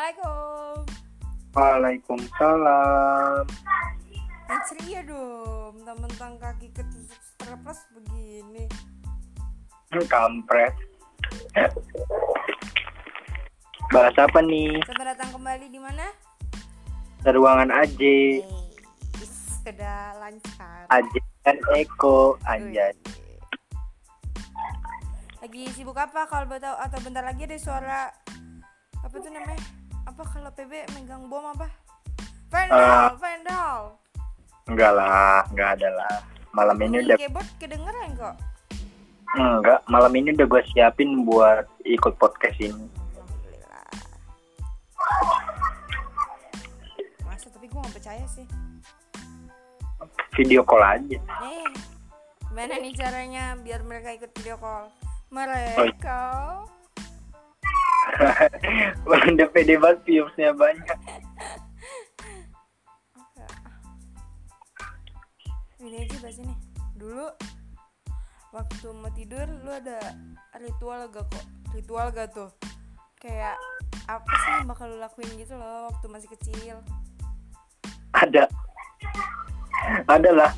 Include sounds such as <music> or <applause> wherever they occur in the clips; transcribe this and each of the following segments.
Assalamualaikum. Waalaikumsalam. Yang ceria dong, mentang-mentang kaki ketusuk terlepas begini. Kampret. Bahas apa nih? Selamat datang kembali di mana? Ruangan AJ. Eh, is, udah lancar. AJ dan Eko. Anjay. Lagi sibuk apa kalau tahu atau bentar lagi ada suara apa tuh namanya? Apa kalau PB megang bom apa? Vandal, vandal. Enggak lah, enggak ada lah. Malam ini udah keyboard kedengeran kok. enggak, malam ini udah gue siapin buat ikut podcast ini. Alhamdulillah. Masa tapi gue gak percaya sih. Video call aja. Eh, gimana nih caranya biar mereka ikut video call? Mereka <laughs> udah pede banget viewsnya banyak. Ini aja bahas ini. Dulu waktu mau tidur lu ada ritual gak kok? Ritual gak tuh? Kayak apa sih yang bakal lu lakuin gitu loh waktu masih kecil? Ada. Ada lah.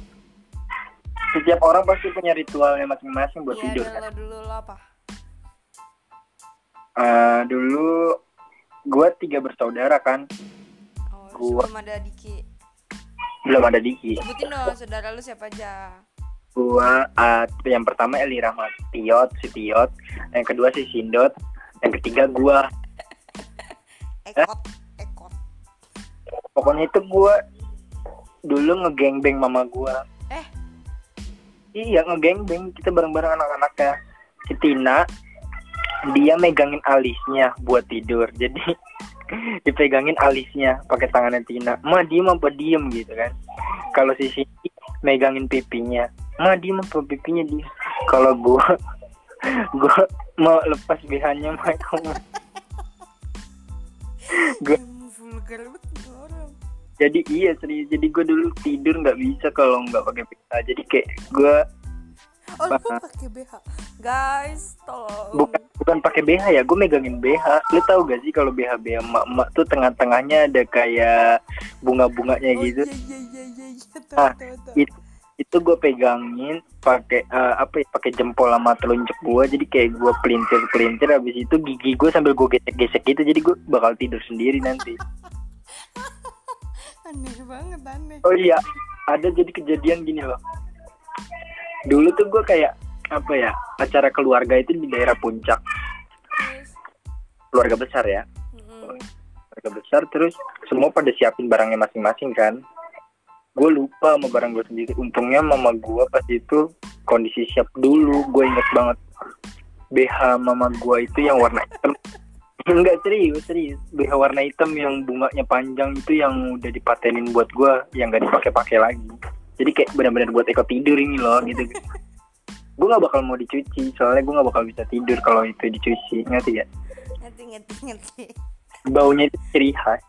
Setiap orang pasti punya ritualnya masing-masing buat Iya, tidur kan. dulu lo apa? Eh, dulu gue tiga bersaudara kan. Oh, Gua- sebelum ada Diki. Belum ada Diki. Sebutin dong saudara lu siapa aja? Gua uh, yang pertama Eli Rahmat Tiot, si Tiot. Yang kedua si Sindot. Yang ketiga gua. <laughs> Ekot, ekot. Pokoknya itu gua dulu ngegengbeng mama gua. Eh? Iya ngegengbeng kita bareng-bareng anak-anaknya. Si Tina dia megangin alisnya buat tidur. Jadi <laughs> dipegangin alisnya pakai tangannya Tina. Ma diem apa diem gitu kan. Kalau si Siti megangin pipinya. Ma diem apa pipinya dia. Kalau gua <laughs> gua mau lepas BH-nya ma kamu. <laughs> Gua-. Jadi iya serius. Jadi gua dulu tidur nggak bisa kalau nggak pakai BH. Jadi kayak gua Oh, lu pakai BH. Guys, tolong. bukan bukan pakai BH ya, gue megangin BH. Lu tahu gak sih kalau BH BH emak-emak tuh tengah-tengahnya ada kayak bunga-bunganya Oh, gitu. Iya, iya, iya, iya, iya. Tuh, Ah, tuh, tuh. itu itu gue pegangin pakai eh, apa ya pakai jempol sama telunjuk gue jadi kayak gue pelintir pelintir habis itu gigi gue sambil gue gesek gesek gitu jadi gue bakal tidur sendiri nanti <laughs> Aneh banget, aneh. oh iya ada jadi kejadian gini loh dulu tuh gue kayak apa ya acara keluarga itu di daerah puncak. Keluarga besar ya. Keluarga besar terus semua pada siapin barangnya masing-masing kan. Gue lupa sama barang gue sendiri. Untungnya mama gue pas itu kondisi siap dulu. Gue inget banget BH mama gue itu yang warna hitam. <laughs> Enggak serius serius. BH warna hitam yang bunganya panjang itu yang udah dipatenin buat gue yang gak dipakai-pakai lagi jadi kayak benar-benar buat Eko tidur ini loh gitu. Gue gak bakal mau dicuci soalnya gue gak bakal bisa tidur kalau itu dicuci. Ngerti ya ngerti, ngerti, ngerti. baunya itu ciri khas.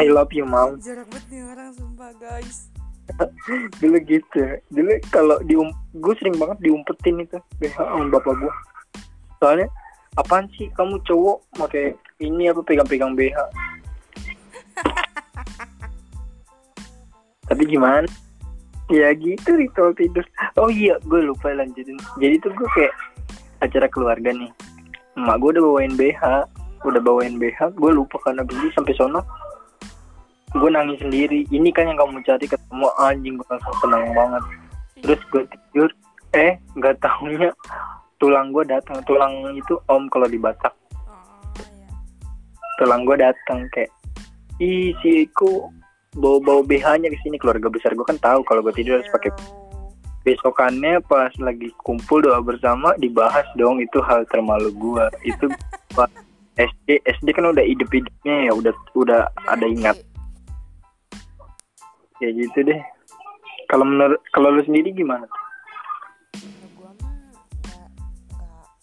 I love you mom <laughs> Jarak banget nih orang, sumpah, guys. <laughs> dulu gitu. Dulu kalau dium gue sering banget diumpetin itu BH sama bapak gue soalnya apaan sih? Kamu cowok pakai ini apa pegang-pegang BH tapi gimana? Ya gitu ritual tidur. Oh iya gue lupa lanjutin. Jadi tuh gue kayak acara keluarga nih. Emak gue udah bawain BH udah bawain BH gue lupa karena beli sampai sono. Gue nangis sendiri. Ini kan yang kamu cari ketemu anjing gue langsung senang banget. Terus gue tidur. Eh nggak tahunya tulang gue datang. Tulang itu om kalau di Batak Oh, ya. tulang gue datang kayak ih si Eko bawa bawa BH nya ke sini. Keluarga besar gue kan tahu kalau gue tidur harus pakai besokannya pas lagi kumpul doa bersama dibahas dong itu hal termalu gue itu <laughs> pas SD SD kan udah hidup hidupnya ya udah udah ada ingat. Ya gitu deh. Kalau menurut kalau lu sendiri gimana? Gua mah nggak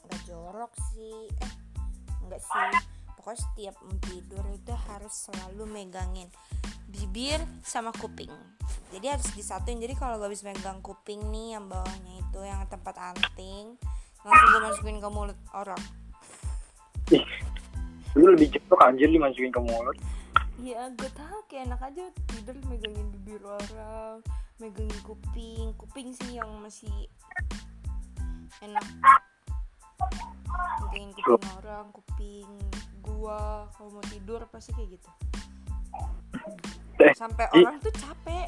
nggak jorok sih. Eh nggak sih. Pokoknya setiap tidur itu harus selalu megangin bibir sama kuping. Jadi harus disatuin. Jadi kalau gak bisa megang kuping nih yang bawahnya itu yang tempat anting langsung gue masukin ke mulut orang. Ih. lu lebih jorok anjir dimasukin ke mulut. Ya gue tahu kayak enak aja tidur megangin bibir orang megangin kuping. Kuping sih yang masih enak. Megangin kuping orang kuping gua. Kalau mau tidur pasti kayak gitu sampai i- orang tuh capek.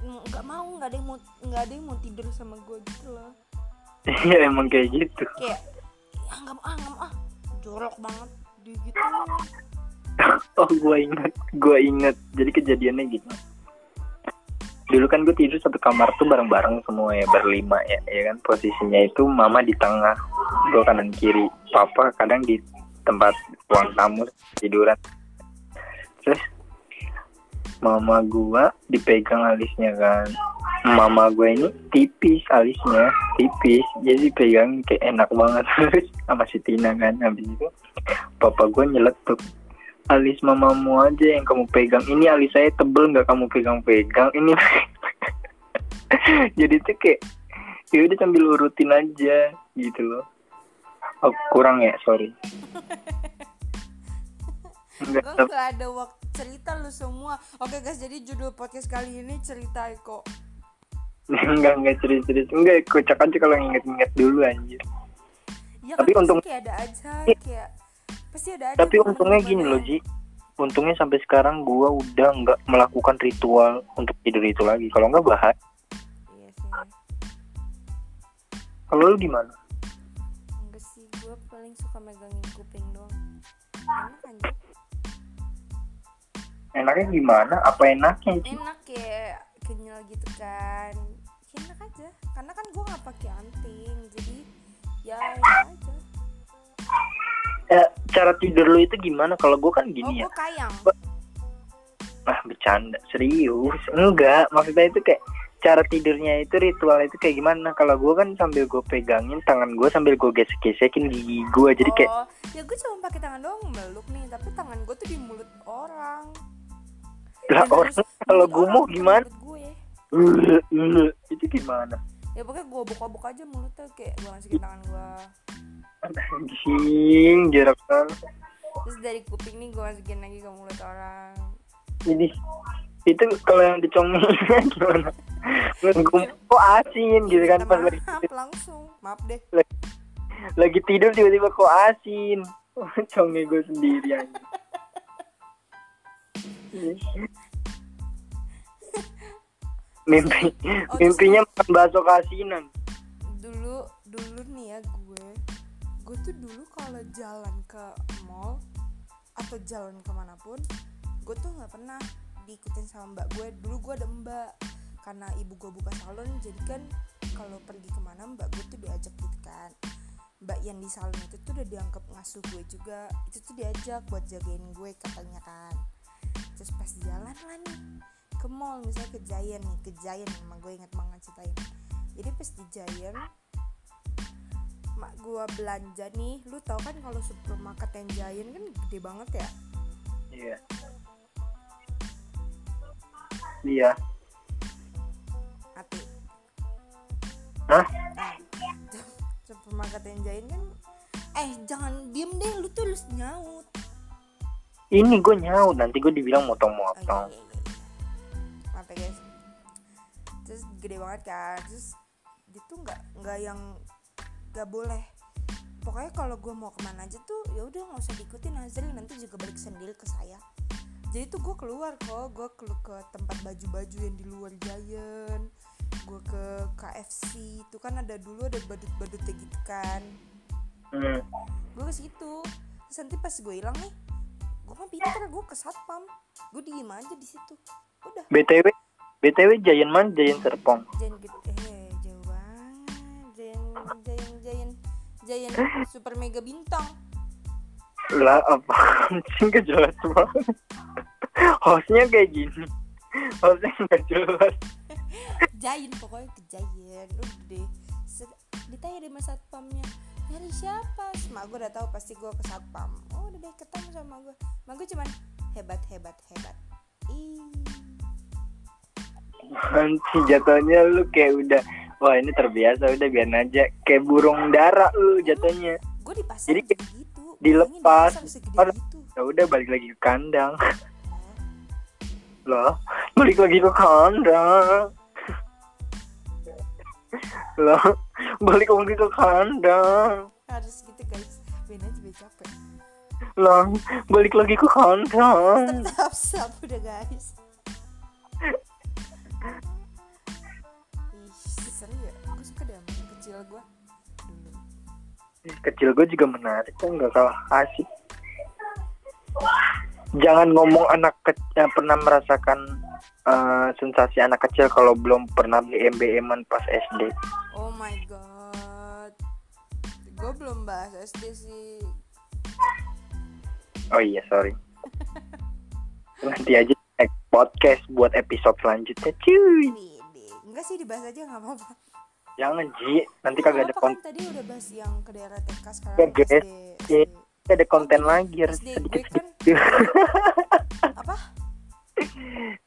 Nggak mau nggak ada yang mau nggak ada yang mau tidur sama gue gitu loh. Iya emang kayak gitu. Kayak ah nggak mau ah nggak mau ah. Jorok banget di gitu. <laughs> Oh gue inget Gue inget Jadi kejadiannya gitu. Dulu kan gue tidur satu kamar tuh bareng-bareng semua ya Berlima ya Ya kan? Posisinya itu mama di tengah Gue kanan kiri Papa kadang di tempat ruang tamu tiduran. Terus Mama gue dipegang alisnya kan. Mama gue ini tipis alisnya Tipis. Jadi pegang kayak enak banget. Terus <laughs> sama si Tina kan Habis itu Papa gue nyeletuk alis mamamu aja yang kamu pegang. Ini alis saya tebel nggak kamu pegang-pegang? Ini <laughs> jadi tuh kayak ya udah sambil urutin aja gitu loh. Oh, kurang ya? Sorry. <laughs> Enggak, Gue nggak ada waktu cerita lu semua. Oke guys, jadi judul podcast kali ini cerita Eko. <laughs> enggak enggak cerita cerita enggak kocak aja kalau inget-inget dulu anjir Ya Tapi kan untung- kayak ada aja, kayak pasti ada aja. tapi untungnya gini loh Ji untungnya sampai sekarang gua udah nggak melakukan ritual untuk tidur itu lagi kalau nggak bahaya Iya sih. kalau lu gimana Enggak sih, gue paling suka megangin kuping doang. Enak anjir. Enaknya gimana apa enaknya? Enak kayak kenyal gitu kan. Ya, enak aja. Karena kan gue nggak pakai anting, jadi ya enak aja. Eh, cara tidur lu itu gimana kalau gua kan Oh, gini ya gue kayang. ah bercanda serius enggak maksudnya itu kayak cara tidurnya itu ritual itu kayak gimana kalau gue kan sambil gue pegangin tangan gue sambil gue gesek-gesekin gigi gue jadi kayak Oh, ya gue cuma pakai tangan doang meluk nih, tapi tangan gue tuh di mulut orang. Lah Dan orang kalau bukan gimana gue. itu gimana Ya pokoknya gue obok-obok aja mulutnya kayak gue masukin tangan gue. anjing jarak banget Terus dari kuping nih gue masukin lagi ke mulut orang. ini itu kalau yang dicongin <laughs> gimana gue kok asin gitu kan pas lagi langsung, maaf deh. lagi tidur tiba-tiba kok asin <laughs> conge gue sendiri anjing. Mimpi Oh, mimpinya makan bakso kasinan dulu dulu nih ya gue. Gue tuh dulu kalau jalan ke mall atau jalan ke mana pun gue tuh nggak pernah diikutin sama mbak gue. Dulu gue ada mbak karena ibu gue buka salon jadi kan kalau pergi ke mana mbak gue tuh diajak gitu kan. Mbak yang di salon itu tuh udah dianggap ngasuh gue juga. Itu tuh diajak buat jagain gue katanya kan terus pas jalan lah nih ke mall misalnya ke Giant nih ke Giant emang gue inget banget ceritain. Jadi pas di Giant mak gua belanja nih lu tau kan kalau supermarket yang Giant kan gede banget ya? Iya. Iya. Hati Hah? Nah, supermarket yang Giant kan eh jangan diem deh lu tuh lu nyaut ini gue nyaut nanti gue dibilang motong-motong. Ya guys. Terus gede banget kan terus dia tuh nggak nggak yang nggak boleh. Pokoknya kalau gue mau ke mana aja tuh ya udah nggak usah diikutin Azri nanti juga balik sendiri ke saya. Jadi tuh gue keluar kok. Gue ke ke tempat baju-baju yang di luar Giant. Gue ke KFC itu kan ada dulu ada badut-badutnya gitu kan. Hmm. gue ke situ. Terus nanti pas gue hilang nih gue mah pinter gue ke satpam. Gue diem aja di situ. Udah. Btw btw Giant man Giant Serpong. Giant gitu. Eh jauh banget. Giant Giant Giant Giant super mega bintang. Lah apa sih? Gak jelas banget. Hostnya kayak gini. Hostnya nggak jelas. <laughs> Giant pokoknya ke Giant. Udah deh. Ditanya deh sama satpamnya nyari siapa? Mak gue udah tahu pasti gue ke satpam. Oh udah deh ketemu sama gue mak gue cuman hebat hebat hebat. Ih. <laughs> Nanti jatuhnya lu kayak udah wah ini terbiasa udah biar aja. Kayak burung dara lu jatuhnya. Gue di pasar Jadi juga gitu dilepas. Gitu. ya udah balik lagi ke kandang. Oh, loh balik lagi ke kandang loh balik lagi ke kandang. Harus gitu guys Ben aja Ben capek. Loh balik lagi ke kandang. Stop stop udah guys. Ih seru ya. Gue suka deh sama kecil gue Dulu kecil gue juga menarik kok nggak kalah asik jangan ngomong anak kecil yang pernah merasakan eh, sensasi anak kecil kalau belum pernah BM BM pas SD Oh my god. Gue belum bahas SD sih. Oh iya sorry. <laughs> Nanti aja next podcast buat episode selanjutnya cuy. Enggak sih dibahas aja gak apa-apa. Jangan Ji. Nanti kagak ada Apa konten kan tadi udah bahas yang ke daerah TK sekarang guys. SD. SD. Ada konten lagi harus gue sedikit kan? Sedikit <laughs> Apa?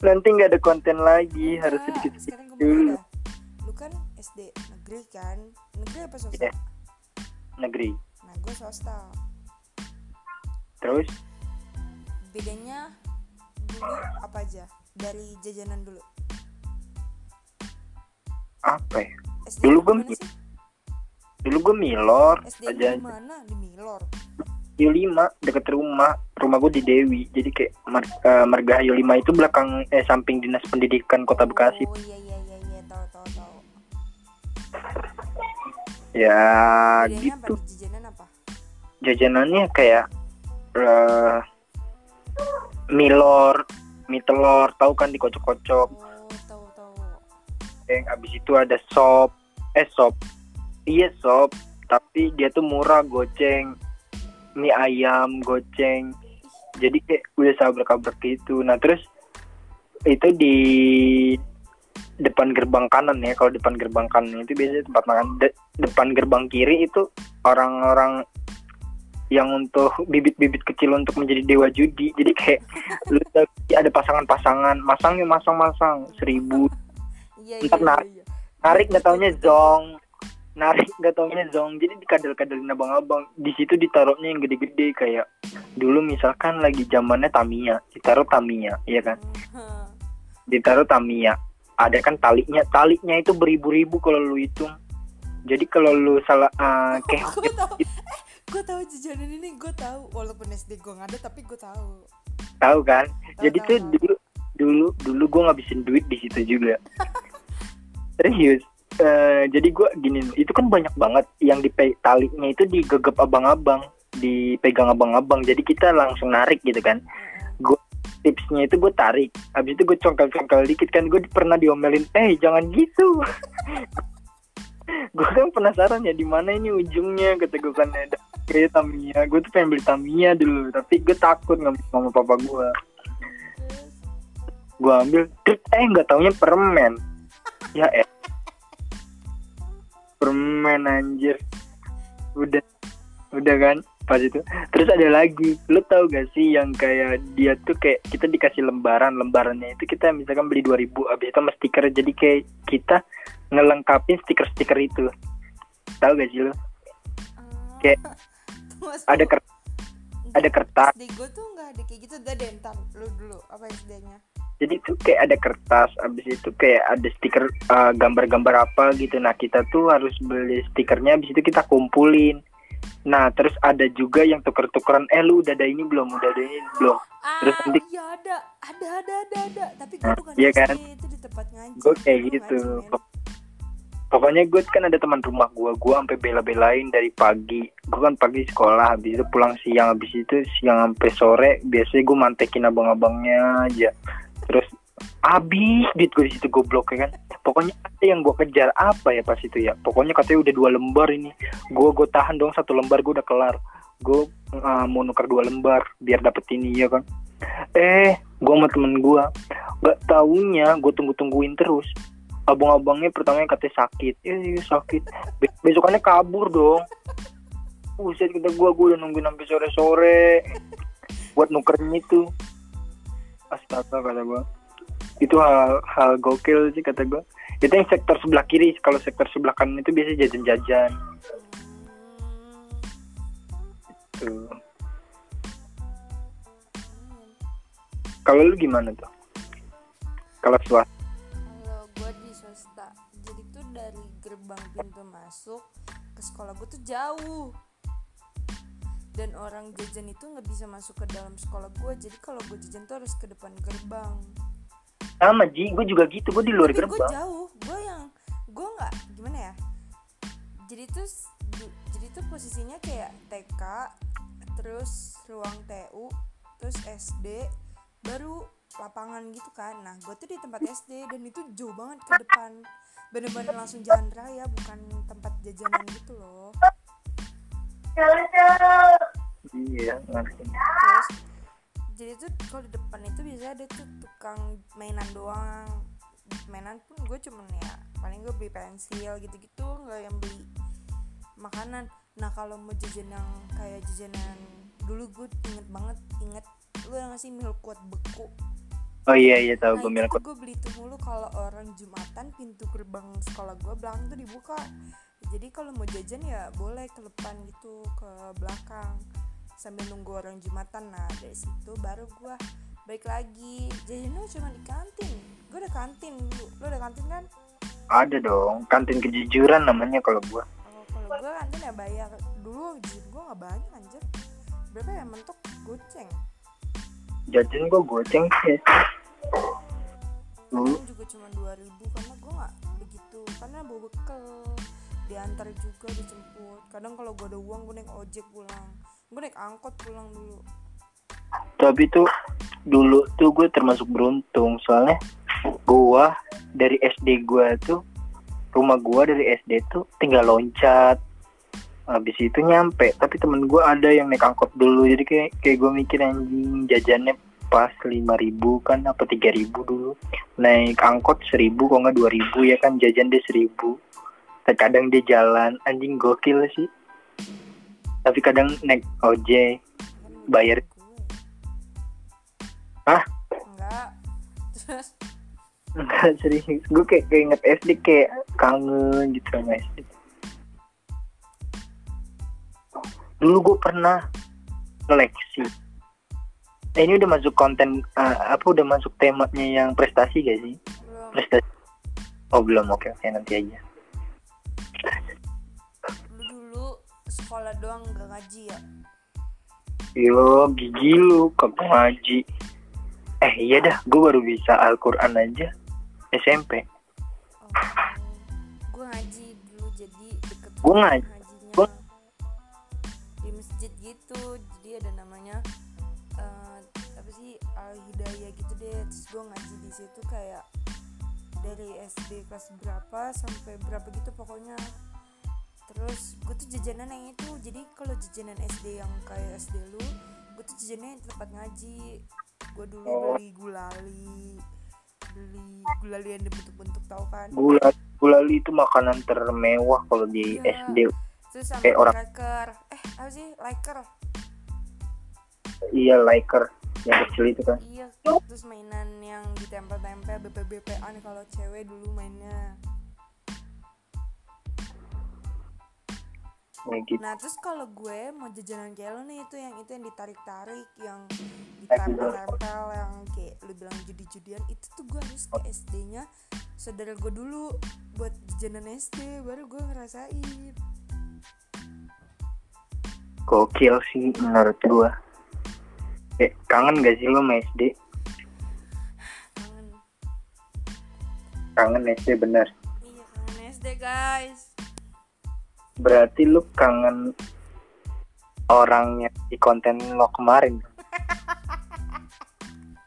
nanti nggak ada konten lagi harus Enggak, sedikit sedikit gue dulu. Lu kan SD negeri kan? Negeri apa swasta? Iya. negeri. Nah gue swasta. Terus? Bedanya dulu apa aja? Dari jajanan dulu. Apa ya? SD Dulu sih? dulu gue milor SD aja di mana di Milor Hayu 5 deket rumah rumah gue di Dewi. Jadi kayak mar, eh, Marga Hayu 5 itu belakang eh samping dinas pendidikan kota Bekasi. Oh iya iya iya iya tahu tahu tahu. Ya gitu apa? jajanan apa? Jajanannya kayak eh milor mie telur tahu kan dikocok-kocok. Oh tahu tahu. Yang abis itu ada sop eh sop. Iya sop. Tapi dia tuh murah goceng mie ayam goceng. Jadi kayak udah sabar-kabar gitu. Nah terus itu di depan gerbang kanan ya. Kalau depan gerbang kanan itu biasanya tempat makan. De- depan gerbang kiri itu orang-orang yang untuk bibit-bibit kecil untuk menjadi dewa judi. Jadi kayak <laughs> lu ada pasangan-pasangan. Masangnya masang-masang. Seribu. Iya iya Ntar iya, narik. iya. narik nggak taunya zong narik nggak taunya zong. Jadi dikadal-kadalin abang-abang. Di situ ditaruhnya yang gede-gede kayak dulu misalkan lagi zamannya Tamiya. Ditaruh Tamiya ya kan? Hmm. ditaruh Tamiya. Ada kan talinya. Talinya itu beribu-ribu kalau lu hitung. Jadi kalau lu salah uh, kayak gue tahu eh gue tahu jajanan ini gue tahu walaupun SD gue nggak ada tapi gue tahu tahu kan? Tahu, jadi tahu, tuh tahu. dulu dulu dulu gue ngabisin duit di situ juga. <laughs> Serius Eh, jadi gue gini itu kan banyak banget yang di talinya itu digegep abang-abang dipegang abang-abang. Jadi kita langsung narik gitu kan. Heeh. tipsnya itu gue tarik. Habis itu gue congkel-congkel dikit kan. Gue pernah diomelin eh jangan gitu. <laughs> Gue kan penasaran ya di mana ini ujungnya kata gue kan. Ada kayak Tamiya. Gue tuh pengen beli Tamiya dulu tapi gue takut ngambil sama papa gue gue ambil eh nggak taunya permen. Ya eh permen anjir. Udah udah kan pas itu. Terus ada lagi lu tau gak sih yang kayak dia tuh kayak kita dikasih lembaran lembarannya itu kita misalkan beli 2000 abis itu sama stiker jadi kayak kita ngelengkapin stiker-stiker itu. Tahu gak sih lu? Kayak ada ker ada kertas. SD gue tuh nggak ada kayak gitu. Gak deh ntar lu dulu apa SD-nya jadi tuh kayak ada kertas abis itu kayak ada stiker uh, gambar-gambar apa gitu. Nah kita tuh harus beli stikernya abis itu kita kumpulin. Nah terus ada juga yang tuker-tukeran eh lu udah ada ini belum? Udah ada ini belum? Ah Terus nanti- iya ada. Ada ada ada ada. Tapi gue Nah, bukan iya kan? itu di tempat ngaji. Gue kayak gitu. ngaji, pokoknya gue kan ada teman rumah gue gue sampai bela-belain dari pagi. Gue kan pagi sekolah habis itu pulang siang. Habis itu siang sampai sore biasanya gue mantekin abang-abangnya aja terus habis duit gue di situ goblok ya kan? Pokoknya ada yang gue kejar. Apa ya pas itu ya? Pokoknya katanya udah dua lembar ini. Gue gue tahan dong satu lembar gue udah kelar. Gue uh, mau nuker dua lembar biar dapet ini ya kan? Eh gue sama temen gue nggak taunya gue tunggu tungguin terus. Abang-abangnya pertamanya katanya sakit. Eh sakit. Be- besokannya kabur dong. Buset kita gua gua udah nungguin sampai sore-sore buat nukerin itu astaga kata gua. Itu hal hal gokil sih kata gua. Itu yang sektor sebelah kiri. Kalau sektor sebelah kanan itu biasa jajan-jajan. Tuh kalau lu gimana tuh? Kalau swasta? Kalau gue di swasta jadi tuh dari gerbang pintu masuk ke sekolah gue tuh jauh dan orang jajan itu nggak bisa masuk ke dalam sekolah gue jadi kalau gue jajan tuh harus ke depan gerbang. Sama Ji. Gue juga gitu. Gue di luar tapi gue gerbang. jauh. Gue yang gue nggak gimana ya? Jadi tuh jadi tuh posisinya kayak TK terus ruang TU terus SD baru lapangan gitu kan. Nah gue tuh di tempat SD dan itu jauh banget ke depan. Bener-bener langsung jalan raya bukan tempat jajanan gitu loh iya terus jadi tuh kalau di depan itu biasanya ada tuh tukang mainan doang. Mainan pun gue cuman ya paling gue beli pensil gitu-gitu nggak yang beli makanan. Nah kalau mau jajan yang kayak jajanan dulu gue inget banget inget lu yang ngasih milk kuat beku? Oh iya iya tahu nah gue milk tuh gue beli itu mulu kalau orang jumatan pintu gerbang sekolah gue belakang tuh dibuka. Jadi kalau mau jajan ya boleh ke depan gitu ke belakang sambil nunggu orang jumatan. Nah dari situ baru gue balik lagi. Jajannya cuma di kantin. Gue udah kantin dulu lo udah kantin kan? Ada dong. Kantin kejujuran namanya kalau gue kalau kalau gue kantin ya bayar. Dulu jajan gue nggak banyak anjir. Berapa ya mentok? Goceng. Jajan gue goceng sih. Dulu juga cuma 2000 karena gue nggak begitu karena bawa bekal diantar juga dijemput. Kadang kalau gue ada uang gue naik ojek pulang gue naik angkot pulang dulu. Tapi tuh dulu tuh gue termasuk beruntung soalnya gua dari SD gua tuh rumah gua dari SD tuh tinggal loncat. Habis itu nyampe tapi temen gua ada yang naik angkot dulu jadi kayak kayak gue mikir anjing jajannya pas lima ribu kan apa tiga ribu dulu. Naik angkot seribu kok nggak dua ribu ya kan jajan dia seribu. Terkadang dia jalan anjing gokil sih tapi kadang naik ojek Bayar. Hah? enggak. Terus? Enggak serius. Gue kayak keinget SD kayak kangen gitu sama SD Dulu gue pernah seleksi eh, Ini udah masuk konten eh, Apa udah masuk temanya yang prestasi gak sih? belum. Prestasi. Oh belum. Oke oke. Nanti aja doang gak ngaji ya? Yo gigi lu kagak ngaji? Eh iya dah gue baru bisa Al-Quran aja SMP oh gue ngaji dulu jadi deket rumah ngaji- gua- di masjid gitu jadi ada namanya eh, apa sih al hidayah gitu deh. Terus gue ngaji di situ kayak dari SD kelas berapa sampai berapa gitu pokoknya terus gue tuh jajanan yang itu. Jadi kalau jajanan SD yang kayak SD lu gue tuh jajannya di tempat ngaji. Gue dulu Oh. beli gulali. Beli gulali yang dibentuk-bentuk tau kan? Gula gulali itu makanan termewah kalau di Iya. SD terus sama Kayak orang- liker. Eh apa sih? Liker. Iya liker. Yang kecil itu kan. Iya. Terus mainan yang ditempel-tempel BP-BPan kalau cewek dulu mainnya ya gitu. Nah terus kalau gue mau jajanan kayak lo nih itu yang itu yang ditarik-tarik yang ditempel-tempel yang kayak lu bilang judi-judian itu tuh gue harus ke SD-nya saudara gue dulu buat jajanan SD baru gue ngerasain. Gokil sih menurut gua. Eh, kangen gak sih lo sama SD kangen. Kangen SD bener. Iya kangen SD guys berarti lu kangen orangnya di konten lo kemarin. <laughs>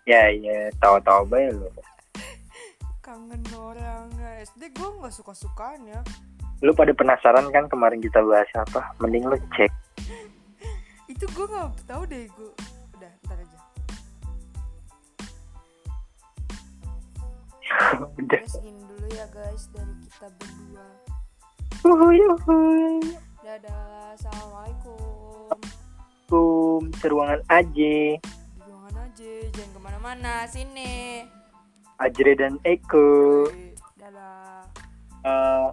Ya ya tahu-tahu bae lo kangen orang SD gue nggak suka-sukaan ya lu pada penasaran kan kemarin kita bahas apa? Mending lu cek. <laughs> Itu gue nggak tahu deh gue udah ntar aja. <laughs> Udah. Dulu ya guys dari kita berdua Uhuy, uhuy. dadah assalamualaikum. Kum, seruangan aja di ruangan aja jangan ke mana-mana sini. Ajre dan Eko. Dadah. Eh,